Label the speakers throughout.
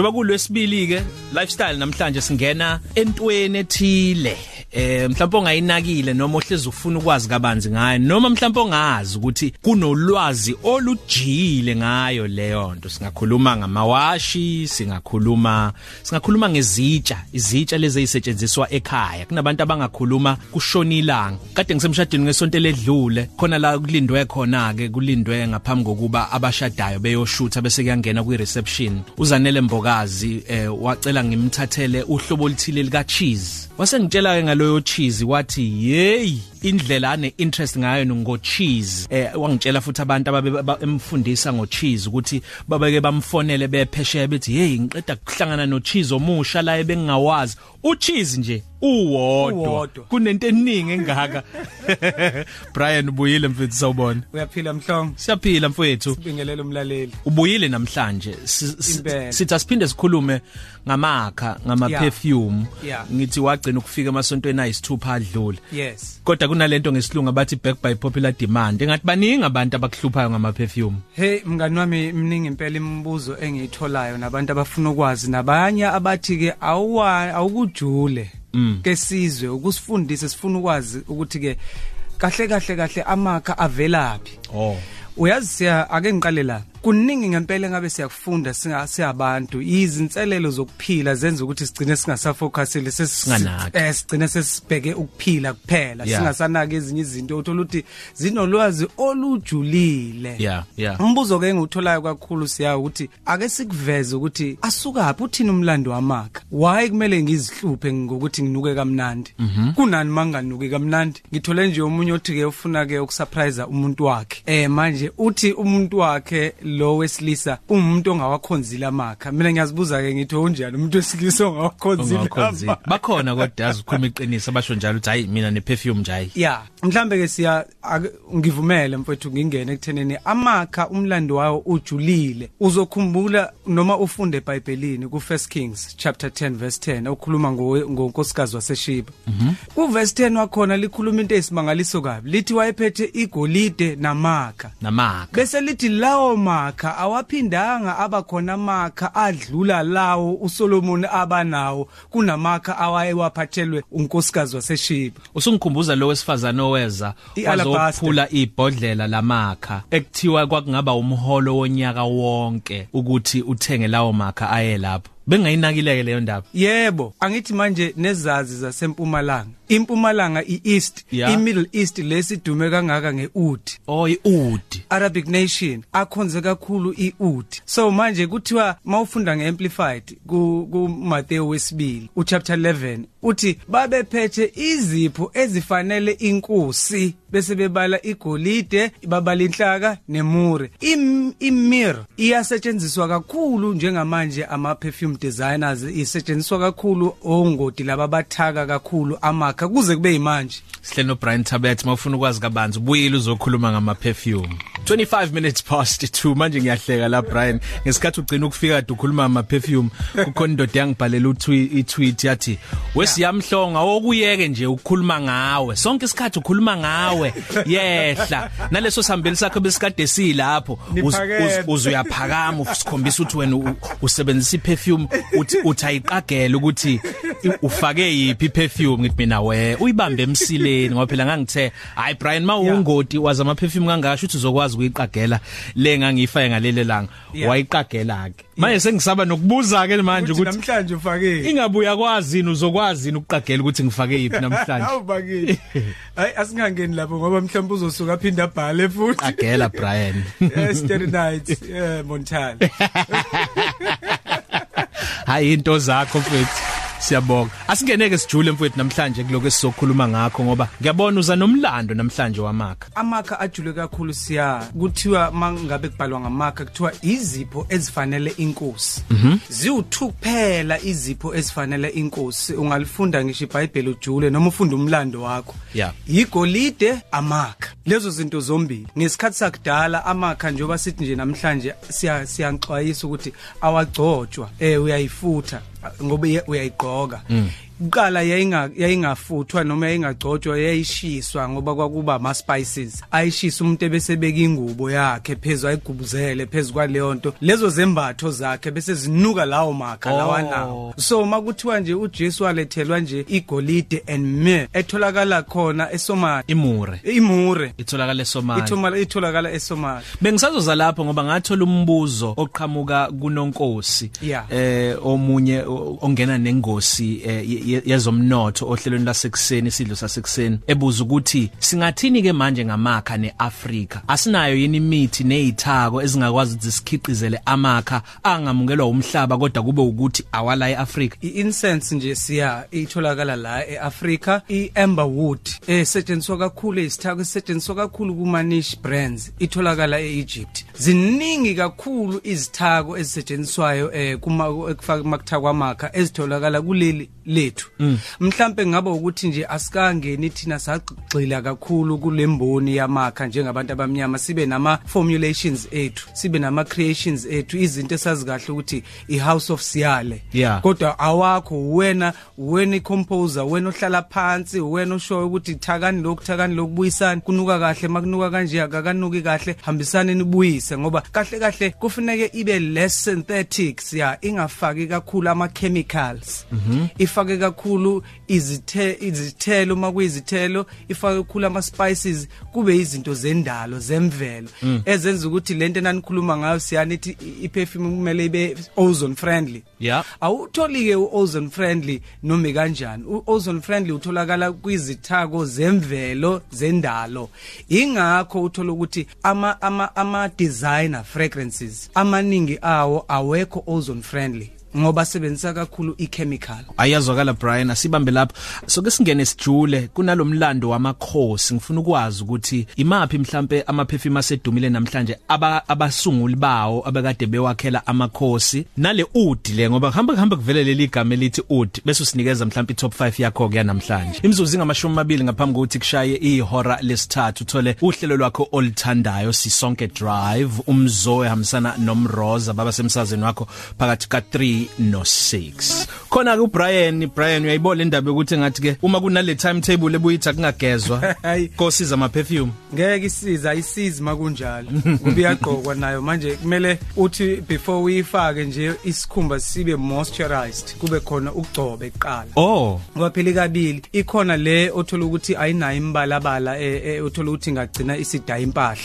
Speaker 1: Njoba kulwesibili ke lifestyle namhlanje singena entweni ethile. Eh mhlawumbe ongayinakile noma ohlezi ufuna ukwazi kabanzi ngayo noma mhlawumbe ongazi ukuthi kunolwazi olujiyile ngayo leyo nto. Singakhuluma ngamawashi singakhuluma singakhuluma ngezitsha izitsha lezi ezisetshenziswa ekhaya. Kunabantu abangakhuluma kushona ilanga. Kade ngisemshadweni ngesonto ledlule khona la kulindwe khona ke kulindwe ngaphambi kokuba abashadayo beyoshutha bese kuyangena kwi reception uzanele mbokazi eh wacela ngimthathele uhlobo oluthile lika cheese wasengitshela ke ngaloyo cheese wathi hey indlela ane interest ngayo ngo cheese eh wangitshela futhi abantu ababe emfundisa ngo cheese ukuthi babeke bamfonele bephesheya bethi hey ngiqeda kuhlangana no cheese omusha la ebengingawazi. U cheese nje uwodwa. Kunento eningi engaka. Brian ubuyile mfethu sawubona.
Speaker 2: Uyaphila mhlongo.
Speaker 1: Siyaphila mfethu.
Speaker 2: Sibingelele umlaleli.
Speaker 1: Ubuyile namhlanje. Sithi asiphinde sikhulume ngamakha ngama perfume ngithi wagcina ukufika emasontweni ayisithupha adlule.
Speaker 2: Yes.
Speaker 1: Kodwa kunalento ngesilungu abathi back by popular demand. Engathi baningi abantu abakuhluphayo ngama perfume
Speaker 2: hey mngani wami mningi impela imibuzo engiyitholayo nabantu abafuna ukwazi. Nabanye abathi ke awuwa awukujule
Speaker 1: mm.
Speaker 2: ke sizwe ukusifundisa sifuna ukwazi ukuthi ke kahle kahle kahle amakha avelaphi.
Speaker 1: Oh.
Speaker 2: Uyazi siya ake ngiqale la. Kuningi ngempela ngabe siyakufunda singabantu izinselelo zokuphila zenza ukuthi sigcine singasafocusile
Speaker 1: sesinganaki
Speaker 2: sigcine sesibheke ukuphila kuphela singasanaki ezinye izinto uthola ukuthi zinolwazi olujulile.
Speaker 1: Yeah yeah.
Speaker 2: Umbuzo ke engiutholayo kakhulu siya ukuthi ake sikuveze ukuthi asukaphi uthini umlando wamakha why kumele ngizihluphe ngokuthi nginuke kamnandi?
Speaker 1: Mhm.
Speaker 2: kunani manganuki kamnandi? Ngithole nje umunye othi ke ufuna ke ukusurprise umuntu wakhe. Eh manje uthi umuntu wakhe lo wesilisa umuntu ongawakhonzile amakha. Mina ngiyazibuza ke ngithi unjani umuntu wesilisa ongawakhonzile
Speaker 1: bakhona kodwa yazi ukhuluma iqiniso basho njalo ukuthi hayi mina ne perfume nje hayi.
Speaker 2: Yeah mhlambe ke siya ngivumele mfowethu ngingene ekutheneni amakha umlando wawo ujulile. Uzokhumbula noma ufunde eBhayibhelini ku First Kings chapter 10 verse 10 okhuluma ngonkosikazi waseShiba
Speaker 1: mhm.
Speaker 2: Ku verse 10 wakhona likhuluma into esimangaliso kabi. Lithi wayephethe igolide namakha.
Speaker 1: Namakha.
Speaker 2: Bese lithi lawo makha awaphindanga abakhona makha adlula lawo uSolomon abanawo kunamakha awayewaphathelwe unkosikazi waseShiba
Speaker 1: usungikhumbuza lo wesifazana oweza wazophula ibhodlela lamakha ekuthiwa kwakungaba umholo wonyaka wonke ukuthi uthenge lawo makha aye lapho. Bengayinakileke leyo ndaba.
Speaker 2: Yebo angithi manje nezazi zasempumalanga. Impumalanga iEast
Speaker 1: yeah.
Speaker 2: iMiddle East lesidume kangaka ngeoud.
Speaker 1: Oh ioud.
Speaker 2: Arabic nation akhonze kakhulu ioud. So manje kuthiwa mawufunda ngeamplified ku, ku Matthew wesibili uchapter 11 uthi babephethe izipho ezifanele inkosi bese bebala igolide babala inhlaka nemure. Imir iyasetshenziswa kakhulu njengamanje ama perfume designers isetshenziswa kakhulu ongoti laba bathaka kakhulu amakha kuze kube yimanje.
Speaker 1: Sihle no Brian Tabet mawufuna ukwazi kabanzi ubuyile uzokhuluma ngama perfume 25 minutes past 2 manje ngiyahleka la Brian. Ngesikhathi ugcina ukufika ukhuluma ngama perfume kukhona indoda yangibhalela i-tweet yathi wesiyamhlonga okuyeke nje ukukhuluma ngawe. Sonke isikhathi ukhuluma ngawe. Yehla. Naleso sambeli sakho besikade silapho. Uzuyaphakama usikhombisa ukuthi wena usebenzisa iperfume. Uthi uthayiqagela ukuthi ufake yipi perfume ngithi mina we uyibambe emsileni. Ngoba phela ngangithe hayi Brian mawungoti waza ama perfume kangasho ukuthi uzokwazi ukuyiqagela le ngangiyifaye ngalele langa wayiqagela ke manje sengisaba nokubuza ke manje
Speaker 2: ukuthi namhlanje ufake.
Speaker 1: ingabuya kwazini uzokwazi ukuqagela ukuthi ngifake yipi namhlanje?
Speaker 2: Awubakile hayi asingangeni lapho ngoba mhlawumbe uzosuka aphinda abhale futhi.
Speaker 1: Qagela Brian.
Speaker 2: Yesterday night eh Montale
Speaker 1: hayi into zakho mfethu Siyabonga. Asingeneke sijule mfowethu namhlanje kuloko esizokhuluma ngakho ngoba ngiyabona uza nomlando namhlanje wamakha.
Speaker 2: Amakha ajule kakhulu siya kuthiwa mangabe kubhalwa ngamakha kuthiwa izipho ezifanele inkosi.
Speaker 1: Mm -hmm.
Speaker 2: Ziwu2 kuphela izipho ezifanele inkosi. Ungalifunda ngisho iBhayibheli ujule noma ufunda umlando wakho.
Speaker 1: Yeah.
Speaker 2: Igolide amakha. Lezo zinto zombili. Ngesikhathi sakudala amakha njengoba sithi nje namhlanje siya siyanxwayisa ukuthi awagcotshwa eh uyayifutha ngoba uyayigqoka
Speaker 1: mm.
Speaker 2: Kuqala yayinga yayingafuthwa noma yayingagcotshwa yayishiswa ngoba kwakuba ama spices ayishisa umuntu ebesebeka ingubo yakhe phezulu ayigubuzele phezulu kwaleyo nto lezo zembatho zakhe bese zinuka lawo makha
Speaker 1: Oh.
Speaker 2: lawa nawo. So makuthiwa nje uJesu walethelwa nje igolide and myrrh etholakala khona eSomalia
Speaker 1: imure.
Speaker 2: Imure.
Speaker 1: Itholakala eSomalia
Speaker 2: ithoma itholakala eSomalia
Speaker 1: Bengisazoza lapho ngoba ngathola umbuzo oqhamuka kunonkosi.
Speaker 2: Yeah.
Speaker 1: eh omunye o- ongena nengosi eh, ye- ye- yezomnotho ohlelweni lasekuseni isidlo sasekuseni ebuza ukuthi singathini ke manje ngamakha neAfrika? Asinayo yini imithi nezithako ezingakwazi ukuthi sikhiqizele amakha angamungelwa umhlaba kodwa kube ukuthi awala eAfrika?
Speaker 2: I-incense nje siya itholakala la eAfrica i-amber wood esetshenziswa kakhulu ezithako esetshenziswa kakhulu kuma-niche brands itholakala e-Egypt. Ziningi kakhulu izithako ezisetshenziswayo eh kuma ekufaka makutha kwamakha ezitholakala kuleli lethu. Mhlambe ngaba ukuthi nje asikangeni thina sagxila kakhulu kulemboni yamakha njengabantu abamnyama sibe nama formulations ethu sibe nama creations ethu izinto esazi kahle ukuthi i-house of Siyale. Kodwa awakho wena wena icomposer wena ohlala phansi wena oshoyo ukuthi thakani lokhu thakani lokubuyisana kunuka kahle makunuka kanje akakanuki kahle hambisane nibuyise ngoba kahle kahle kufanele ibe less synthetic siya ingafaki kakhulu ama chemicals ifake kakhulu izithe izithelo makuyizithelo ifake kakhulu ama spices kube izinto zendalo zemvelo ezenza ukuthi lento enanikhuluma ngayo siyanithi iperfume kumele ibe ozone friendly.
Speaker 1: Yeah.
Speaker 2: awutholi ke uozone friendly noma kanjani uozone friendly utholakala kwizithako zemvelo zendalo. Ingakho uthola ukuthi ama ama ama designer fragrances amaningi awo awekho ozone friendly. Ngoba sebenzisa kakhulu ichemical.
Speaker 1: Ayazwakala Brian. Asibambe lapho. Soke singene sijule kunalomlando wamakhosi. Ngifuna ukwazi ukuthi imaphi mhlambe ama perfume asedumile namhlanje aba abasunguli bawo abekade bewakhela amakhosi. Nale udi le ngoba hamba hamba kuvele leli igama elithi udi bese usinikeza mhlambe i-top 5 yakho ke namhlanje imzuzu ingamashumi amabili ngaphambi kokuthi kushaye ihora lesithathu uthole uhlelo lwakho oluthandayo sisonke drive umzo ehambisana nomroza baba semsazweni wakho phakathi ka 3 no 6 khona ke uBrian Brian uyayibona indaba ukuthi ngathi ke uma kunale timetable ebuyithi kungagezwa?
Speaker 2: Hayi.
Speaker 1: kosiza ama perfume
Speaker 2: ngeke isiza ayisizi makunjalo ngoba iyagqokwa nayo. Manje kumele uthi before uyifake nje isikhumba sibe moisturized kube khona ukugcoba kuqala
Speaker 1: oh.
Speaker 2: Ngoba phela kabili ikhona le othola ukuthi ayinayo imbalabala eh, eh, othola ukuthi ingagcina isidaya impahla.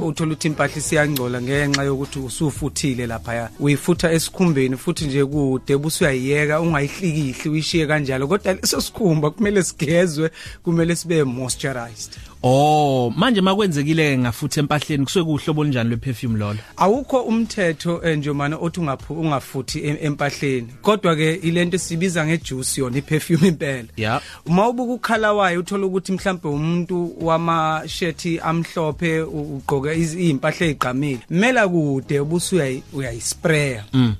Speaker 2: Uthola ukuthi impahla isiyangcola ngenxa yokuthi usufuthile lapha uyifutha esikhumbeni futhi nje kude busuyayiyeka ungayihlikihli uyishiye kanjalo. Kodwa leso sikhumba kumele sigezwe kumele sibe moisturized.
Speaker 1: Oh manje makwenzekile ngafutha empahleni kusuke kuhlobo olunjani lweperfume lolo?
Speaker 2: Awukho umthetho eh, njomana othi ungaphu ungafuthi em- empahleni. Kodwa ke ilento sibiza ngejuice yona iperfume impela.
Speaker 1: Yeah.
Speaker 2: uma ubuka ukhala wayo uthola ukuthi mhlambe umuntu wama shirt amhlophe u- ugqoke iz- izimpahla ezigqamile mela kude ubusu uyayispray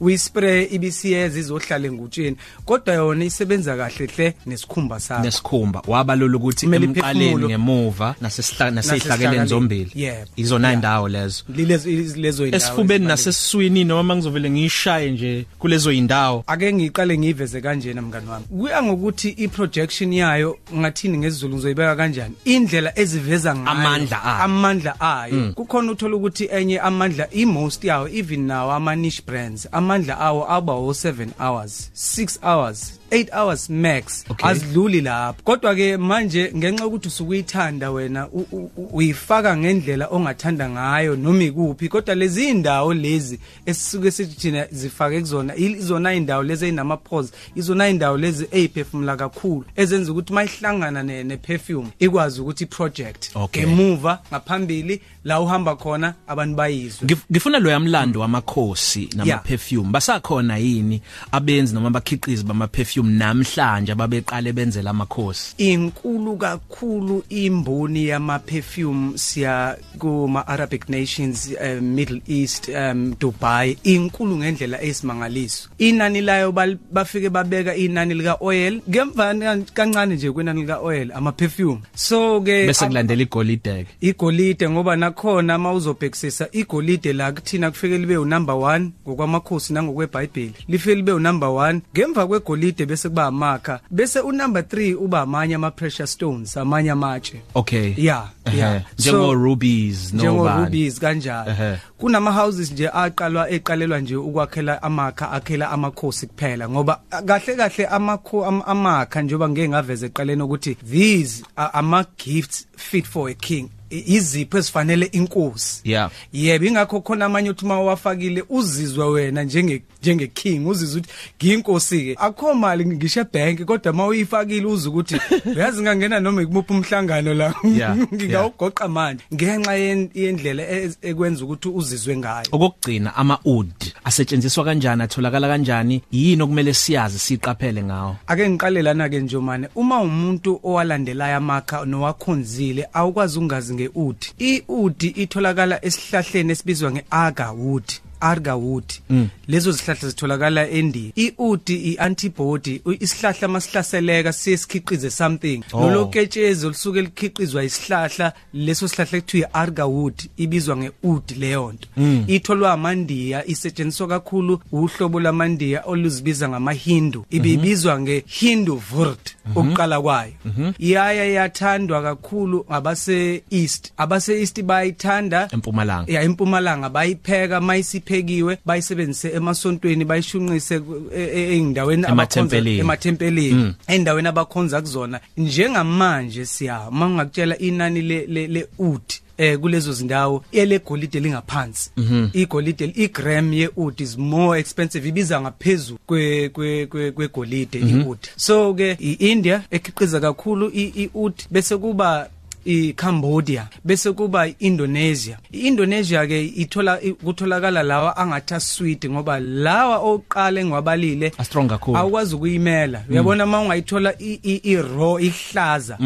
Speaker 2: uyispray ibisiyeza izohlala engutsheni kodwa yona isebenza kahle hle nesikhumba sakho
Speaker 1: nesikhumba wabalula ukuthi
Speaker 2: Kumele
Speaker 1: emqaleni
Speaker 2: iphefumulo.
Speaker 1: ngemuva nasesihlaka nasehlakeleni
Speaker 2: Nasesihlakaleni.
Speaker 1: zombili
Speaker 2: Yebo.
Speaker 1: izona
Speaker 2: Yeah.
Speaker 1: indawo lezo
Speaker 2: lilezo lezo indawo
Speaker 1: esifubeni
Speaker 2: ezibalulekile.
Speaker 1: nasesiswini noma ngizovele ngiyishaye nje kulezo indawo
Speaker 2: ake ngiqale ngiveze kanjena mngani wami kuya ngokuthi iprojection yayo ngathini ngesizulu ngizoyibeka kanjani indlela eziveza ngayo
Speaker 1: Amandla ayo.
Speaker 2: amandla ayo kukhona uthola ukuthi enye amandla i-most yawo even nawo ama-niche brands amandla awo aba wo-7 hours 6 hours 8 hours max
Speaker 1: Okay.
Speaker 2: azidluli lapho kodwa ke manje ngenxa ukuthi usukuyithanda wena u- u- u- uyifaka ngendlela ongathanda ngayo noma ikuphi kodwa lezi indawo lezi esisuke sithi thina zifake kuzona izona indawo lezi einama pores izona indawo lezi eziphefumula kakhulu ezenza ukuthi mayihlangana ne, ne perfume ikwazi ukuthi project
Speaker 1: Okay.
Speaker 2: emuva ngaphambili la uhamba khona abantu bayizwe
Speaker 1: Ngif- ngifuna lo yamlando wamakhosi nama
Speaker 2: Yeah.
Speaker 1: perfume basakhona yini abenzi noma abakhiqizi bama perfume namhlanje ababeqale benzela amakhosi?
Speaker 2: Inkulu kakhulu imboni imboni yama perfume siya kuma Arabic nations uh, Middle East um Dubai inkulu ngendlela esimangaliso inani layo bafike babeka inani lika oil ngemva kancane nje kwenani lika oil ama perfume so ke
Speaker 1: bese kulandela igolide ke?
Speaker 2: Igolide ngoba nakhona mawuzobhekisisa igolide la kuthina kufike libe u number 1 ngokwamakhosi nangokweBhayibheli lifike libe u number 1 ngemva kwegolide bese kuba amakha bese u number 3 uba amanye ama precious stones amanye amatshe.
Speaker 1: Okay.
Speaker 2: Yeah yeah.
Speaker 1: Njengo rubies no
Speaker 2: njengo rubies kanjalo. Kunama houses nje aqalwa eqalelwa nje ukwakhela amakha akhela amakhosi kuphela ngoba kahle kahle amakho amakha njengoba ngeke ngaveze eqaleni ukuthi these are ama gifts fit for a king. Izipho ezifanele inkosi.
Speaker 1: Yeah.
Speaker 2: Yebo ingakho khona amanye uthi mawafakile uzizwa wena njenge njenge king uzizwa ukuthi ngiyinkosi ke akho mali ngisho ebank kodwa mawuyifakile uza ukuthi uyazi ngangena noma ikumuphi umhlangano la? ngingawugoqa manje ngenxa yendlela ekwenza ukuthi uzizwe ngayo.
Speaker 1: Okugcina ama oud asetshenziswa kanjani atholakala kanjani? Yini okumele siyazi siqaphele ngawo?
Speaker 2: Ake ngiqale lana ke nje manje uma umuntu owalandelayo amakha nowakhonzile awukwazi ungazi ngeudi iudi itholakala esihlahleni esibizwa ngeagar wood. Arga wood mm. lezo zihlahla zitholakala eNdiya iudi iantibody isihlahla masihlaseleka siyesikhiqize something. Oh. loloketshezi olusuke likhiqizwa isihlahla leso sihlahla ekuthiwa arga wood ibizwa ngeud leyo nto. Mm. itholwa amandiya isetshenziswa kakhulu uhlobo lamandiya oluzibiza ngamahindu. Ibibizwa mm -hmm. ngehindu vurt ukuqala kwayo. Iyaya yathandwa kakhulu ngabase east abase east bayithanda
Speaker 1: empumalanga.
Speaker 2: Ya empumalanga bayipheka mayisiphekiwe bayisebenzise emasontweni bayishunqise eindaweni
Speaker 1: abakhonza
Speaker 2: emathempelini. endaweni abakhonza kuzona. Njengamanje siya mangakutshela inani le le udi eh kulezo zindawo ele golide lingaphansi igolide igram yeoud is more expensive ibiza ngaphezulu kwe kwe kwegolide ioud so ke iIndia ekhiqiza kakhulu ioud bese kuba iCambodia bese kuba iIndonesia. iIndonesia ke ithola kutholakala lawa angatha sweet ngoba lawa oqala engwabalile
Speaker 1: strong kakhulu.
Speaker 2: awukwazi ukuyimela. Uyabona mawungayithola i raw ihlaza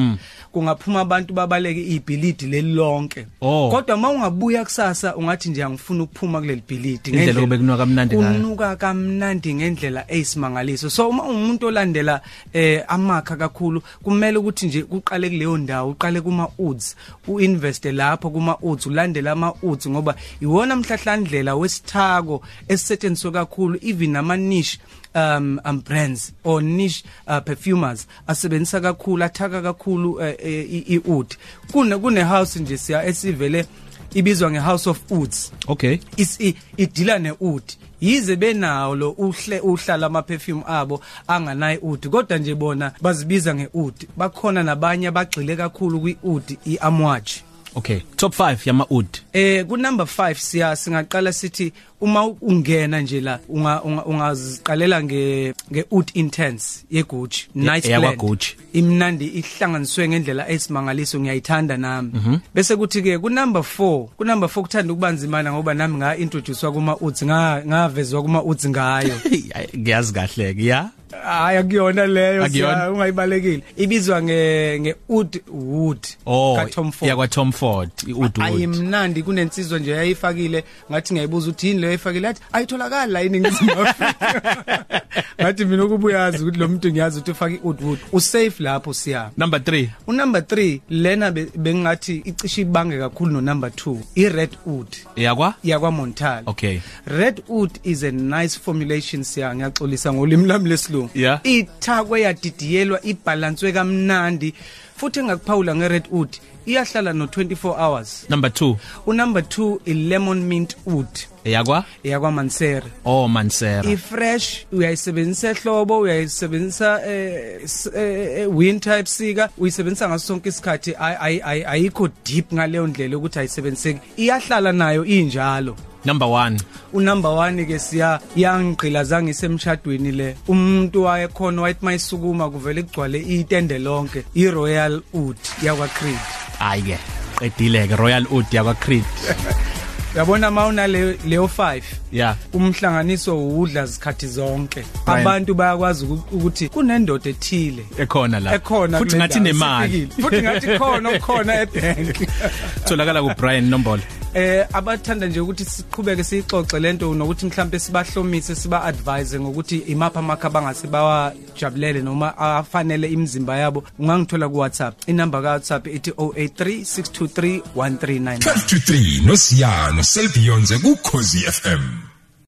Speaker 2: kungaphuma abantu babaleke ibhilidi lelonke kodwa mawungabuya kusasa ungathi nje angifuna ukuphuma kuleli bhilidi
Speaker 1: ngendlela obekunuka kamnandi
Speaker 2: ngayo. kunuka kamnandi ngendlela eyisimangaliso so uma umuntu olandela eh amakha kakhulu kumele ukuthi nje uqale kuleyo ndawo uqale kuma ouds uinveste lapho kuma ouds ulandela ama ouds ngoba iwona mhlahlandlela wesithako esisetshenziswa kakhulu even ama niche um um brands or niche uh, perfumers. Asebenzisa kakhulu athaka kakhulu uh, ioud kune kune house nje siya esivele ibizwa ngehouse of woods
Speaker 1: okay.
Speaker 2: Is idila neoud yize benawo lo uhle uhlala ama perfume abo anganayi oud kodwa nje bona bazibiza ngeoud bakhona nabanye abagxile kakhulu kwioud iamwatch
Speaker 1: Okay. Top 5 yama oud
Speaker 2: eh ku number 5 siya singaqala sithi uma ungena nje la ungaziqalela nge nge oud intense ye Gucci nice
Speaker 1: blend. Gucci.
Speaker 2: Imnandi ihlanganiswe ngendlela esimangaliso ngiyayithanda nami. Mm -hmm. bese kuthi ke ku number 4 ku number 4 kuthanda ukubanzimana ngoba nami nga introducewa kuma ouds nga ngavezwa kuma ouds ngayo.
Speaker 1: Ngiyazi kahle ke ya?
Speaker 2: Hayi akuyona leyo ungayibalekile. Ibizwa nge nge oud wood
Speaker 1: oh, ka Tom Ford. yakwa Tom Ford ioud wood.
Speaker 2: ayimnandi kunensizwa nje yayifakile. Ngathi ngayibuza ukuthi yini leyo efakile athi ayitholakala la iningizimu Afrika. Ngathi mina ukubuyazi ukuthi lo muntu ngiyazi ukuthi ufaka ioud wood. Usafe lapho siya.
Speaker 1: Number 3
Speaker 2: u number 3 lena bengathi icishe ibange kakhulu no number 2 i red oud.
Speaker 1: Yakwa?
Speaker 2: Yakwa Montal
Speaker 1: okay.
Speaker 2: Red oud is a nice formulation siya ngiyaxolisa ngolimi lami lesilungu.
Speaker 1: Yeah.
Speaker 2: ithakwe yadidiyelwa ibalanswe kamnandi futhi engakuphawula ngered oud iyahlala no 24 hours.
Speaker 1: Number 2
Speaker 2: u number 2 i lemon mint oud.
Speaker 1: Yakwa
Speaker 2: yakwa Mansera
Speaker 1: oh Mansera
Speaker 2: i fresh uyayisebenzisa ehlobo uyayisebenzisa eh winter ebusika uyisebenzisa ngaso sonke isikhathi. Ayikho deep ngaleyo ndlela ukuthi ayisebenziseki. Iyahlala nayo injalo.
Speaker 1: Number 1
Speaker 2: unumber 1 ke siya yangigqila zange isemshadweni le. Umuntu wayekhona wayithi mayisukuma kuvele kugcwale itende lonke. I Royal Oud yakwa Creed
Speaker 1: hayi ke qedile ke Royal Oud yakwa Creed
Speaker 2: uyabona mawuna leyo 5
Speaker 1: yeah
Speaker 2: umhlanganiso udla zikhathi zonke.
Speaker 1: Brian.
Speaker 2: abantu bayakwazi uku- ukuthi kunendoda ethile.
Speaker 1: Ekhona la.
Speaker 2: Ekhona
Speaker 1: futhi
Speaker 2: kule
Speaker 1: ngathi
Speaker 2: ndawo,
Speaker 1: nemali.
Speaker 2: Sifikile. futhi ngathi khona okukhona ebank
Speaker 1: tholakala ku Brian Nombolo.
Speaker 2: Eh abathanda nje ukuthi siqhubeke siyixoxe lento nokuthi mhlambe sibahlomise siba advise ngokuthi imapha amakha bangase bawajabulele noma afanele imizimba yabo. Ungangithola ku WhatsApp inamba ka WhatsApp ithi 083 623 1399
Speaker 3: 12 to 3 nosiyano selbionze ku Khosi FM